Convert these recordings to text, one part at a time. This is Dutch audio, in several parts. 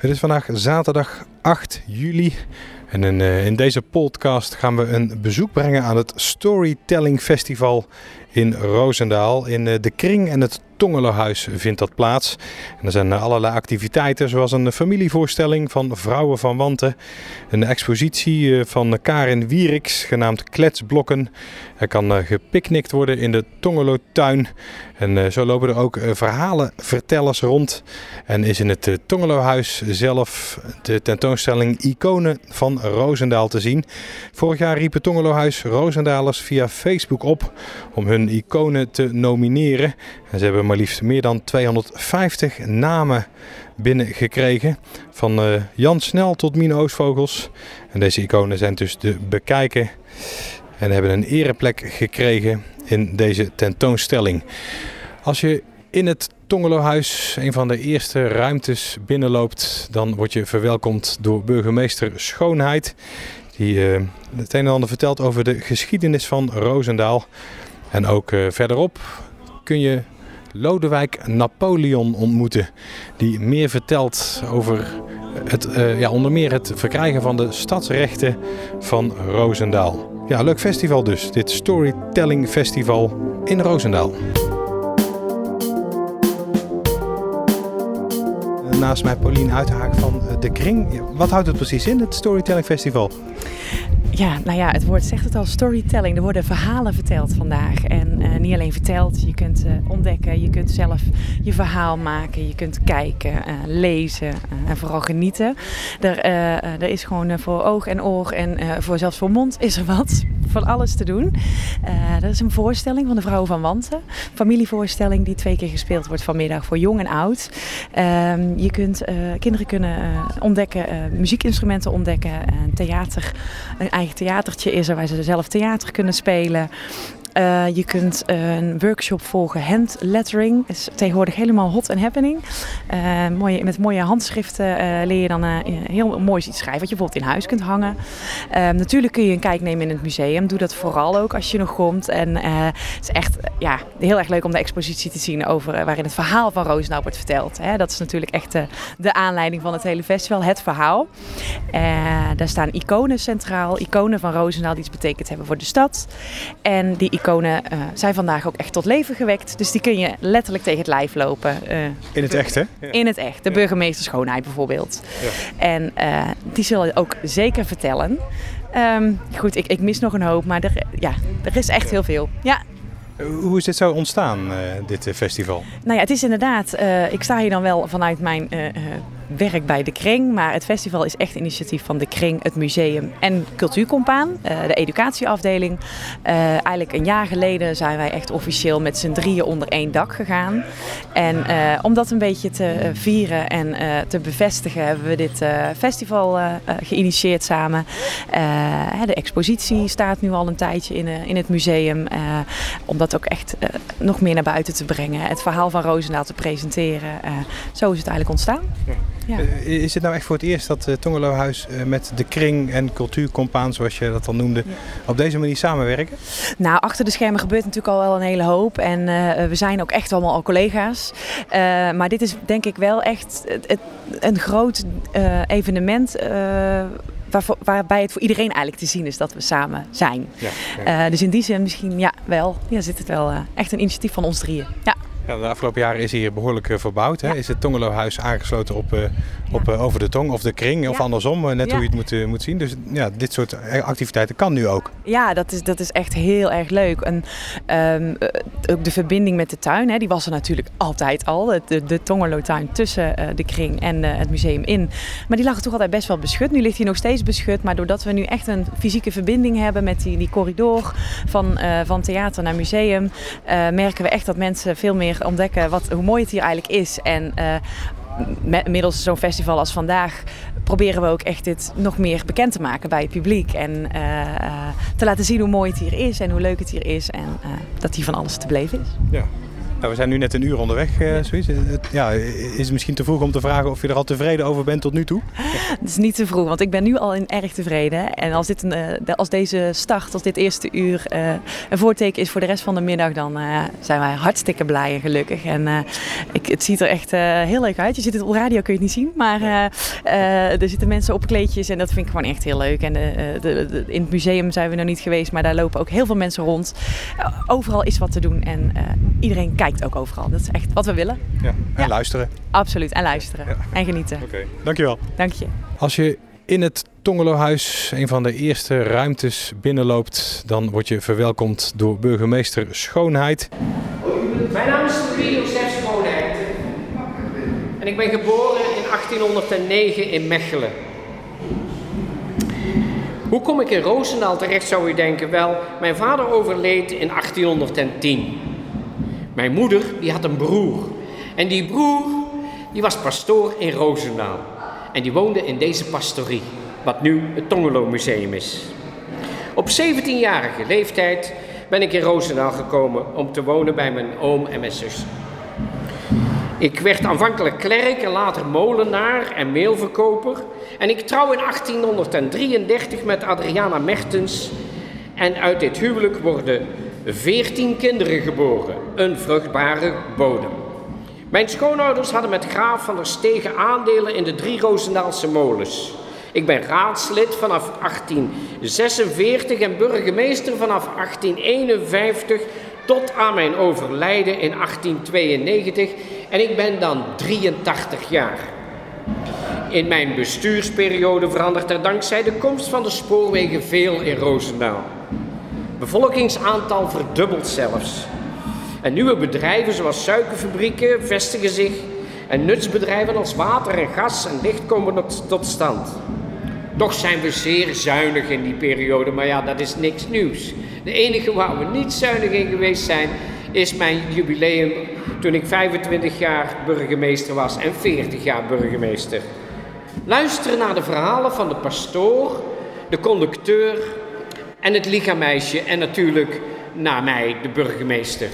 Het is vandaag zaterdag 8 juli en in, uh, in, deze podcast gaan we een bezoek brengen aan het Storytelling Festival in Roosendaal. In uh, de Kring en het Tongelenhuis vindt dat plaats. En er zijn allerlei activiteiten zoals een familievoorstelling van Vrouwen van Wanten. Een expositie eh, van Karin Wieriks genaamd Kletsblokken. Er kan gepicnict worden in de Tongelotuin. En zo lopen er ook verhalenvertellers rond. En is in het Tongelohuis zelf de tentoonstelling Iconen van Roosendaal te zien. Vorig jaar riep het Tongelohuis Roosendalers via Facebook op om hun iconen te nomineren. En ze hebben maar liefst meer dan 250 namen binnengekregen. Van uh, Jan Snel tot Mine Oostvogels. En deze iconen zijn dus te bekijken en hebben een ereplek gekregen in deze tentoonstelling. Als je in het Tongelohuis, een van de eerste ruimtes binnenloopt, dan word je verwelkomd door burgemeester Schoonheid. Die uh, het een en ander vertelt over de geschiedenis van Roosendaal. En ook uh, verderop kun je Lodewijk Napoleon ontmoeten. Die meer vertelt over het, uh, ja, onder meer het verkrijgen van de stadsrechten van Roosendaal. Ja, leuk festival dus. Dit Storytelling Festival in Roosendaal. naast mij Paulien Uithaak van eh, De Kring. Wat houdt het precies in, het Storytelling Festival? Ja, nou ja, het woord zegt het al, storytelling. Er worden verhalen verteld vandaag. En uh, niet alleen verteld, je kunt uh, ontdekken, je kunt zelf je verhaal maken, je kunt kijken, uh, lezen en vooral genieten. Er, er is gewoon voor oog en oor en voor, zelfs voor mond is er wat van alles te doen. Uh, dat is een voorstelling van de Vrouwen van Wanten. Familievoorstelling die twee keer gespeeld wordt vanmiddag voor jong en oud. Uh, je kunt, uh, kinderen kunnen uh, ontdekken, muziekinstrumenten ontdekken. Een theater, een eigen theatertje is er waar ze zelf theater kunnen spelen. Uh, je kunt een workshop volgen, hand lettering. is tegenwoordig helemaal hot and happening. Uh, mooie, met mooie handschriften leer je dan heel mooi iets schrijven, wat je bijvoorbeeld in huis kunt hangen. natuurlijk kun je een kijk nemen in het museum. Doe dat vooral ook als je nog komt. En het is echt ja, heel erg leuk om de expositie te zien over waarin het verhaal van Roosendaal wordt verteld. Hè. Dat is natuurlijk echt de aanleiding van het hele festival, het verhaal. daar staan iconen centraal, iconen van Roosendaal die iets betekend hebben voor de stad. En die iconen uh, zijn vandaag ook echt tot leven gewekt. Dus die kun je letterlijk tegen het lijf lopen. Uh, in het echt, hè? Ja. In het echt. De burgemeester Schoonheid bijvoorbeeld. Ja. En uh, die zullen ook zeker vertellen. Um, goed, ik, ik, mis nog een hoop, maar er, ja, er is echt heel veel. Ja. Hoe is dit zo ontstaan, dit festival? Nou ja, het is inderdaad, ik sta hier dan wel vanuit mijn werk bij de Kring. Maar het festival is echt initiatief van de Kring, het museum en Cultuurcompaan, uh, de educatieafdeling. Uh, eigenlijk een jaar geleden zijn wij echt officieel met z'n drieën onder één dak gegaan. En uh, om dat een beetje te vieren en te bevestigen hebben we dit festival geïnitieerd samen. de expositie staat nu al een tijdje in, in het museum. om dat ook echt nog meer naar buiten te brengen. Het verhaal van Roosendaal te presenteren. zo is het eigenlijk ontstaan. Ja. Eh, is het nou echt voor het eerst dat uh, Tongelohuis uh, met de kring en cultuurcompaan, zoals je dat al noemde, ja. op deze manier samenwerken? Nou, achter de schermen gebeurt natuurlijk al wel een hele hoop. En uh, we zijn ook echt allemaal al collega's. maar dit is denk ik wel echt het, een groot evenement. Waar, waarbij het voor iedereen eigenlijk te zien is dat we samen zijn. Ja, dus in die zin misschien ja, wel, ja, zit het wel echt een initiatief van ons drieën. Ja. Ja, de afgelopen jaren is hier behoorlijk uh, verbouwd. Hè? Ja. Is het Tongelohuis aangesloten op, uh, op uh, over de tong of de kring of andersom, net hoe je het moet, moet zien. Dus ja, dit soort activiteiten kan nu ook. Ja, dat is, dat is echt heel erg leuk. En um, ook de verbinding met de tuin, hè, die was er natuurlijk altijd al. De, de Tongelotuin tussen de kring en het museum in. Maar die lag toch altijd best wel beschut. Nu ligt hij nog steeds beschut. Maar doordat we nu echt een fysieke verbinding hebben met die, die corridor van, van theater naar museum, merken we echt dat mensen veel meer ontdekken wat, hoe mooi het hier eigenlijk is. En uh, middels zo'n festival als vandaag proberen we ook echt dit nog meer bekend te maken bij het publiek. En uh, te laten zien hoe mooi het hier is en hoe leuk het hier is. En dat hier van alles te beleven is. Ja. Nou, we zijn nu net een uur onderweg, uh, zoiets. Ja, is het misschien te vroeg om te vragen of je er al tevreden over bent tot nu toe? Het is niet te vroeg, want ik ben nu al in erg tevreden. En als, dit een, als deze start, als dit eerste uur een voorteken is voor de rest van de middag, dan zijn wij hartstikke blij en gelukkig. En ik, het ziet er echt heel leuk uit. Je zit het op radio, kun je het niet zien, maar er zitten mensen op kleedjes en dat vind ik gewoon echt heel leuk. En de, de, in het museum zijn we nog niet geweest, maar daar lopen ook heel veel mensen rond. overal is wat te doen en iedereen kijkt ook overal. Dat is echt wat we willen. Ja, en luisteren. Absoluut, en luisteren. En genieten. Oké, dankjewel. Dank je. Als je in het Tongelohuis, een van de eerste ruimtes, binnenloopt, dan word je verwelkomd door burgemeester Schoonheid. Mijn naam is Louis Josef Schoonheid. En ik ben geboren in 1809 in Mechelen. Hoe kom ik in Roosendaal terecht, zou u denken? Wel, mijn vader overleed in 1810. Mijn moeder die had een broer. En die broer die was pastoor in Roosendaal. En die woonde in deze pastorie, wat nu het Tongelo Museum is. Op 17-jarige leeftijd ben ik in Roosendaal gekomen om te wonen bij mijn oom en mijn zus. Ik werd aanvankelijk klerk en later molenaar en meelverkoper. En ik trouw in 1833 met Adriana Mertens. En uit dit huwelijk worden veertien kinderen geboren, een vruchtbare bodem. Mijn schoonouders hadden met graaf van der Stegen aandelen in de drie Roosendaalse molens. Ik ben raadslid vanaf 1846 en burgemeester vanaf 1851 tot aan mijn overlijden in 1892 en ik ben dan 83 jaar. In mijn bestuursperiode verandert er dankzij de komst van de spoorwegen veel in Roosendaal bevolkingsaantal verdubbelt zelfs. En nieuwe bedrijven zoals suikerfabrieken vestigen zich en nutsbedrijven als water en gas en licht komen tot stand. Toch zijn we zeer zuinig in die periode, maar ja, dat is niks nieuws. De enige waar we niet zuinig in geweest zijn, is mijn jubileum toen ik 25 jaar burgemeester was en 40 jaar burgemeester. Luisteren naar de verhalen van de pastoor, de conducteur en het lichaammeisje en natuurlijk naar mij, de burgemeester.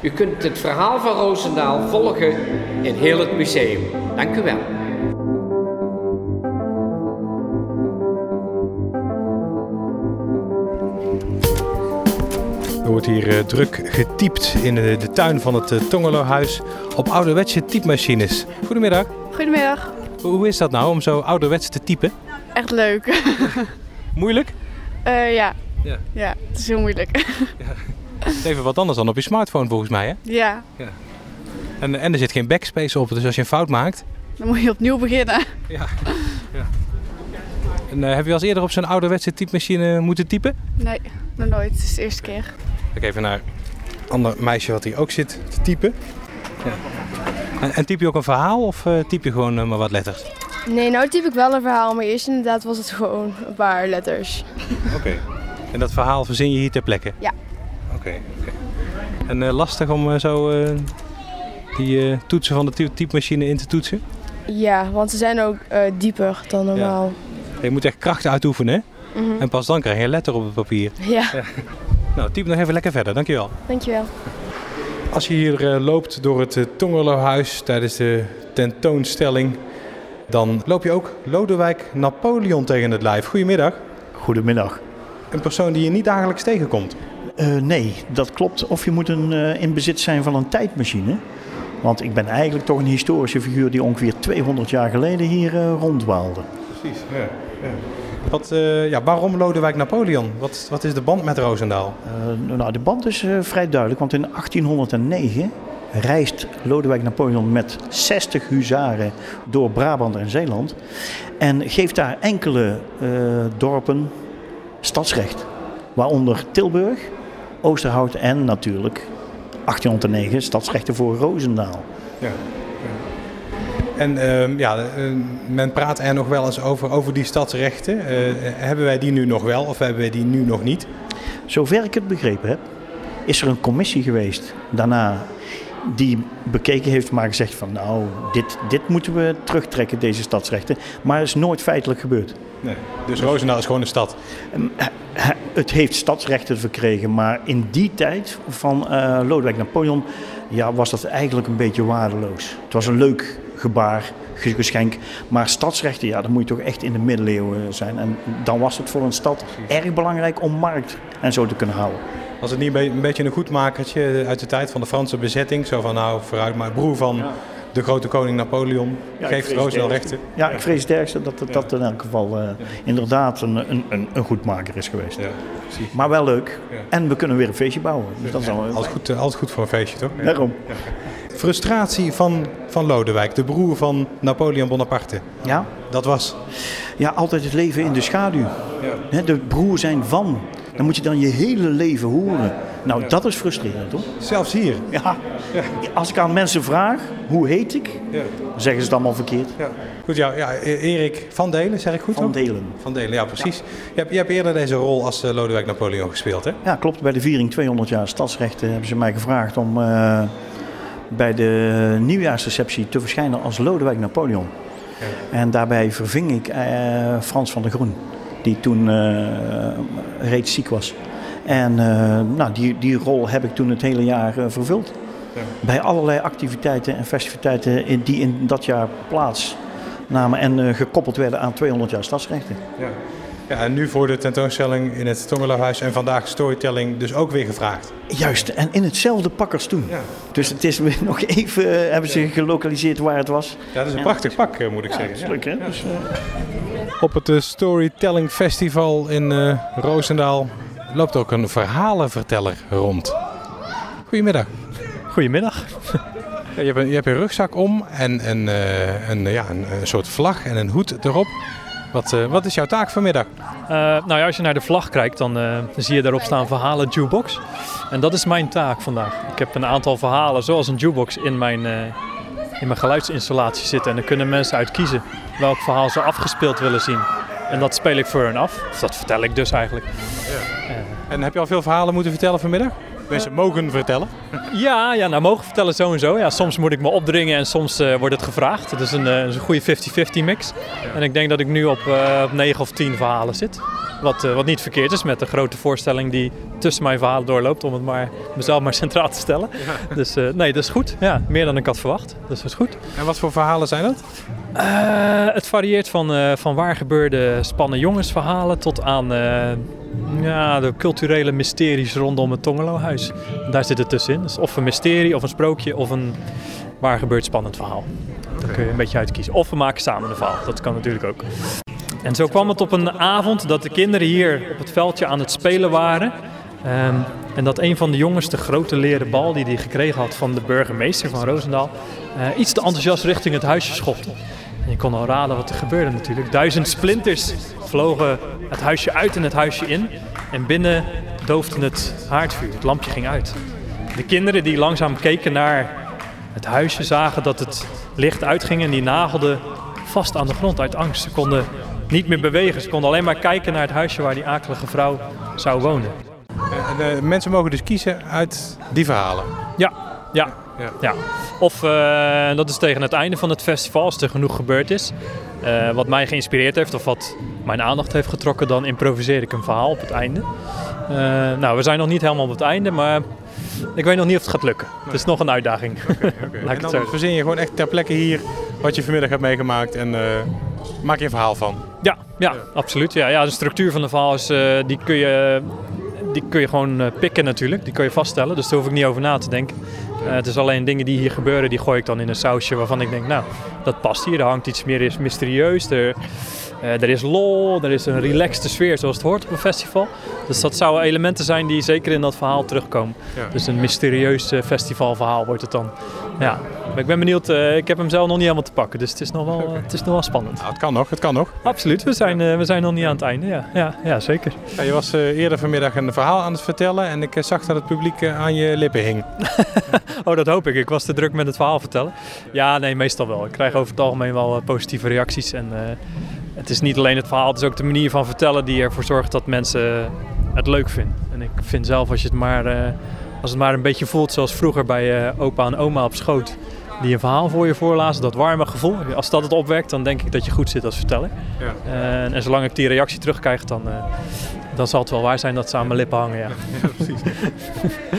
U kunt het verhaal van Roosendaal volgen in heel het museum. Dank u wel. Er wordt hier uh, druk getypt in de, de tuin van het uh, Tongelohuis op ouderwetse typemachines. Goedemiddag. Goedemiddag. Hoe is dat nou om zo ouderwets te typen? Echt leuk. Moeilijk? Uh, ja. ja. Ja, het is heel moeilijk. ja. Even wat anders dan op je smartphone volgens mij, hè? Ja. ja. En, en er zit geen backspace op, dus als je een fout maakt... Dan moet je opnieuw beginnen. Ja. ja. En uh, heb je al eerder op zo'n ouderwetse typemachine moeten typen? Nee, nog nooit. Het is de eerste keer. Kijk even naar een ander meisje wat hier ook zit te typen. Ja. En, en typ je ook een verhaal of uh, typ je gewoon maar wat letters? Nee, nou typ ik wel een verhaal, maar eerst inderdaad was het gewoon een paar letters. Oké. En dat verhaal verzin je hier ter plekke? Ja. Oké. Okay, En uh, lastig om uh, zo uh, die toetsen van de typemachine in te toetsen? Ja, want ze zijn ook dieper dan normaal. Ja. Je moet echt kracht uitoefenen, hè? Mm -hmm. En pas dan krijg je een letter op het papier. Ja. ja. Nou, typ nog even lekker verder. Dankjewel. Dankjewel. Als je hier loopt door het Tongerlo-huis tijdens de tentoonstelling dan loop je ook Lodewijk Napoleon tegen het lijf. Goedemiddag. Goedemiddag. Een persoon die je niet dagelijks tegenkomt. Uh, nee, dat klopt. Of je moet een, uh, in bezit zijn van een tijdmachine. Want ik ben eigenlijk toch een historische figuur die ongeveer 200 jaar geleden hier uh, rondwaalde. Precies, ja. ja. Wat, ja, waarom Lodewijk Napoleon? Wat, wat is de band met Roosendaal? nou, de band is vrij duidelijk, want in 1809 reist Lodewijk Napoleon met 60 huzaren door Brabant en Zeeland. En geeft daar enkele uh, dorpen stadsrecht. Waaronder Tilburg, Oosterhout en natuurlijk 1809 stadsrechten voor Roosendaal. Ja. En uh, ja, men praat er nog wel eens over, over die stadsrechten. Uh, hebben wij die nu nog wel of hebben wij die nu nog niet? Zover ik het begrepen heb, is er een commissie geweest daarna die bekeken heeft, maar gezegd van nou, dit, dit moeten we terugtrekken, deze stadsrechten. Maar het is nooit feitelijk gebeurd. Nee, dus Roosendaal is gewoon een stad? Ehm, het heeft stadsrechten verkregen, maar in die tijd van uh, Lodewijk Napoleon ja, was dat eigenlijk een beetje waardeloos. Het was een leuk gebaar, ge- geschenk. Maar stadsrechten, ja, dan moet je toch echt in de middeleeuwen zijn. En dan was het voor een stad erg belangrijk om markt en zo te kunnen houden. Was het niet een be- een beetje een goedmakertje uit de tijd van de Franse bezetting? Zo van nou, vooruit maar broer van de grote koning Napoleon Ja, geeft Roosendaal het rechten. Ja, ik vrees het ergste dat het, dat in elk geval eh, inderdaad een, een, een, een goedmaker is geweest. Ja, precies. Maar wel leuk. Ja. En we kunnen weer een feestje bouwen. Dus dat is al Altijd goed, altijd goed voor een feestje, toch? Daarom. Frustratie van, van Lodewijk, de broer van Napoleon Bonaparte. Ja? Dat was. ja, altijd het leven in de schaduw. Hè, de broer zijn van. Dan moet je dan je hele leven horen. Nou, dat is frustrerend, hoor. Zelfs hier. Ja. Als ik aan mensen vraag, hoe heet ik? Ja. Zeggen ze het allemaal verkeerd. Ja. Goed, ja, ja, E- Erik van Delen, zeg ik goed? Van? Delen. Van Delen, ja, precies. Je, hebt, je hebt eerder deze rol als eh, Lodewijk Napoleon gespeeld, hè? Ja, klopt. Bij de viering 200 jaar stadsrechten hebben ze mij gevraagd om eh, bij de nieuwjaarsreceptie te verschijnen als Lodewijk Napoleon. En daarbij verving ik eh, Frans van der Groen, die toen eh, reeds ziek was. En eh, nou, die, die rol heb ik toen het hele jaar eh, vervuld. Bij allerlei activiteiten en festiviteiten in, die in dat jaar plaatsnamen en eh, gekoppeld werden aan 200 jaar stadsrechten. Ja. ja. En nu voor de tentoonstelling in het Tongeloofhuis en vandaag storytelling dus ook weer gevraagd. Juist, en in hetzelfde pak als toen. Ja. Dus het is weer nog even, hebben ze gelokaliseerd waar het was. Ja, dat is een prachtig pak, moet ik zeggen. Dat is leuk, hè? Dus, Op het eh, Storytelling Festival in eh Roosendaal loopt ook een verhalenverteller rond. Goedemiddag. Goedemiddag. Ja, je, hebt een, je hebt een rugzak om en, en eh, een, ja, een, een soort vlag en een hoed erop. Wat, wat is jouw taak vanmiddag? Nou ja, als je naar de vlag kijkt, dan, zie je daarop staan verhalen jukebox. En dat is mijn taak vandaag. Ik heb een aantal verhalen zoals een jukebox in mijn, in mijn geluidsinstallatie zitten. En dan kunnen mensen uit kiezen welk verhaal ze afgespeeld willen zien. En dat speel ik voor hen af. Of dat vertel ik dus eigenlijk. En heb je al veel verhalen moeten vertellen vanmiddag? Mensen mogen vertellen. Ja, ja, nou mogen vertellen zo en zo. Ja, soms moet ik me opdringen en soms eh, wordt het gevraagd. Het is een, eh, is een goede 50-50 mix. En ik denk dat ik nu op, eh, op 9 of 10 verhalen zit. Wat, wat niet verkeerd is met de grote voorstelling die tussen mijn verhalen doorloopt. Om het maar, mezelf maar centraal te stellen. Dus nee, dat is goed. Ja, meer dan ik had verwacht. Dus dat is goed. En wat voor verhalen zijn dat? Het varieert van, van waar gebeurde spannen jongensverhalen tot aan ja, de culturele mysteries rondom het Tongelohuis. Daar zit het tussenin. Dus of een mysterie, of een sprookje, of een waar gebeurt spannend verhaal. Dan kun je een beetje uitkiezen. Of we maken samen een verhaal. Dat kan natuurlijk ook. En zo kwam het op een avond dat de kinderen hier op het veldje aan het spelen waren. Ehm, en dat een van de jongens de grote leren bal die hij gekregen had van de burgemeester van Roosendaal... eh, iets te enthousiast richting het huisje schopte. En je kon al raden wat er gebeurde natuurlijk. Duizend splinters vlogen het huisje uit en het huisje in. En binnen doofde het haardvuur. Het lampje ging uit. De kinderen die langzaam keken naar het huisje zagen dat het licht uitging en die nagelden vast aan de grond uit angst. Ze konden niet meer bewegen. Ze konden alleen maar kijken naar het huisje waar die akelige vrouw zou wonen. En, eh, mensen mogen dus kiezen uit die verhalen. Ja, ja, Ja. ja. Of eh, dat is tegen het einde van het festival, als er genoeg gebeurd is. eh, wat mij geïnspireerd heeft of wat mijn aandacht heeft getrokken, dan improviseer ik een verhaal op het einde. Eh, nou, we zijn nog niet helemaal op het einde, maar ik weet nog niet of het gaat lukken. Het is nog een uitdaging. Laat ik En dan zo verzin je gewoon echt ter plekke hier wat je vanmiddag hebt meegemaakt en maak je een verhaal van. Ja, ja, absoluut. Ja, ja, de structuur van de verhaal is, die, kun je, die kun je gewoon eh, pikken natuurlijk. Die kun je vaststellen, dus daar hoef ik niet over na te denken. Eh, het is alleen dingen die hier gebeuren, die gooi ik dan in een sausje waarvan ik denk, nou, dat past hier. Er hangt iets meer mysterieus. Er, er is lol, er is een relaxte sfeer zoals het hoort op een festival. Dus dat zouden elementen zijn die zeker in dat verhaal terugkomen. Ja. Dus een mysterieus eh, festivalverhaal wordt het dan. Ja, maar ik ben benieuwd. eh, ik heb hem zelf nog niet helemaal te pakken, dus het is nog wel, eh, het is nog wel spannend. Nou, het kan nog, het kan nog. Absoluut, we zijn, eh, we zijn nog niet aan het einde. Ja, ja, ja zeker. Ja, je was eh, eerder vanmiddag een verhaal aan het vertellen en ik eh, zag dat het publiek eh, aan je lippen hing. Oh, dat hoop ik. Ik was te druk met het verhaal vertellen. Ja, nee, meestal wel. Ik krijg over het algemeen wel eh, positieve reacties. En eh, het is niet alleen het verhaal, het is ook de manier van vertellen die ervoor zorgt dat mensen het leuk vinden. En ik vind zelf als je het maar, eh, als het maar een beetje voelt zoals vroeger bij eh, opa en oma op schoot. Die een verhaal voor je voorlazen, dat warme gevoel. Als dat het opwekt, dan denk ik dat je goed zit als verteller. Ja. En, en zolang ik die reactie terugkrijg, dan, eh, dan zal het wel waar zijn dat ze aan mijn lippen hangen, ja. precies.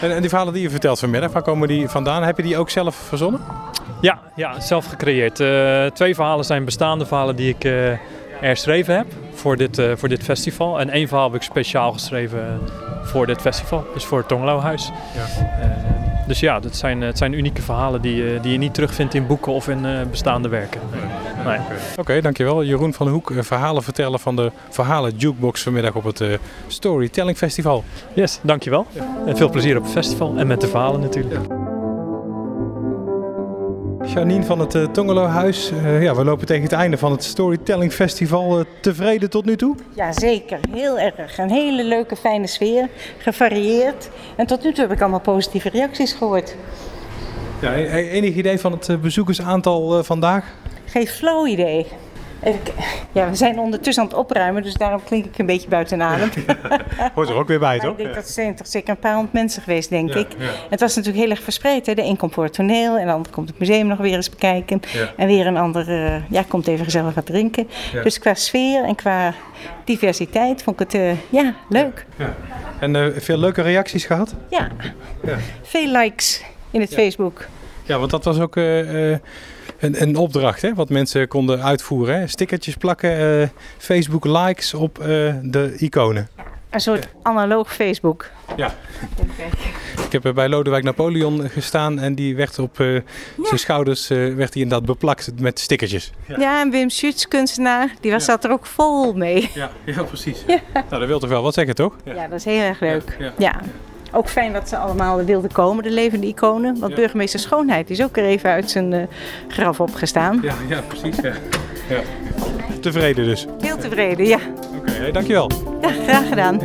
en, en die verhalen die je vertelt vanmiddag, waar komen die vandaan? Heb je die ook zelf verzonnen? Ja, ja zelf gecreëerd. Twee verhalen zijn bestaande verhalen die ik herschreven heb voor dit, uh, voor dit festival. En één verhaal heb ik speciaal geschreven voor dit festival, dus voor het Tonglohuis. Ja. dus ja, dat zijn, het zijn unieke verhalen die, die je niet terugvindt in boeken of in bestaande werken. Nee. Nee. Oké, okay, dankjewel. Jeroen van Hoek, verhalen vertellen van de Verhalen Jukebox vanmiddag op het Storytelling Festival. Yes, dankjewel. Ja. En veel plezier op het festival en met de verhalen natuurlijk. Ja. Janine van het uh, Tongelo-huis. Uh, ja, we lopen tegen het einde van het Storytelling Festival. Uh, tevreden tot nu toe? Ja, zeker. Heel erg. Een hele leuke, fijne sfeer. Gevarieerd. En tot nu toe heb ik allemaal positieve reacties gehoord. Ja, enig idee van het bezoekersaantal vandaag? Geen flow idee. Even, ja, we zijn ondertussen aan het opruimen, dus daarom klink ik een beetje buiten adem. Hoort er ook weer bij, toch? Ik denk dat er zijn toch zeker een paar honderd mensen geweest, denk ik. Het was natuurlijk heel erg verspreid. Hè? De een komt voor het toneel en de ander komt het museum nog weer eens bekijken. En weer een ander uh, ja, komt even gezellig wat drinken. Dus qua sfeer en qua diversiteit vond ik het uh, ja, leuk. En uh, veel leuke reacties gehad? Ja, veel likes in het Facebook. Ja, want dat was ook een, een opdracht hè, wat mensen konden uitvoeren. Hè? Stickertjes plakken, uh, Facebook likes op uh, de iconen. Een soort analoog Facebook. Ja. Ik heb bij Lodewijk Napoleon gestaan en die werd op uh, ja. zijn schouders uh, werd hij inderdaad beplakt met stickertjes. Ja, ja en Wim Schutz, kunstenaar, die was, ja. zat er ook vol mee. Ja, ja precies. Nou, dat wil toch wel wat zeggen, toch? Ja, dat is heel erg leuk. ja. Ook fijn dat ze allemaal wilden komen, de levende iconen. Want burgemeester Schoonheid is ook er even uit zijn uh, graf opgestaan. Ja, ja precies. Ja. ja. Tevreden dus? Heel tevreden, ja. Oké, okay, dankjewel. Ja, graag gedaan.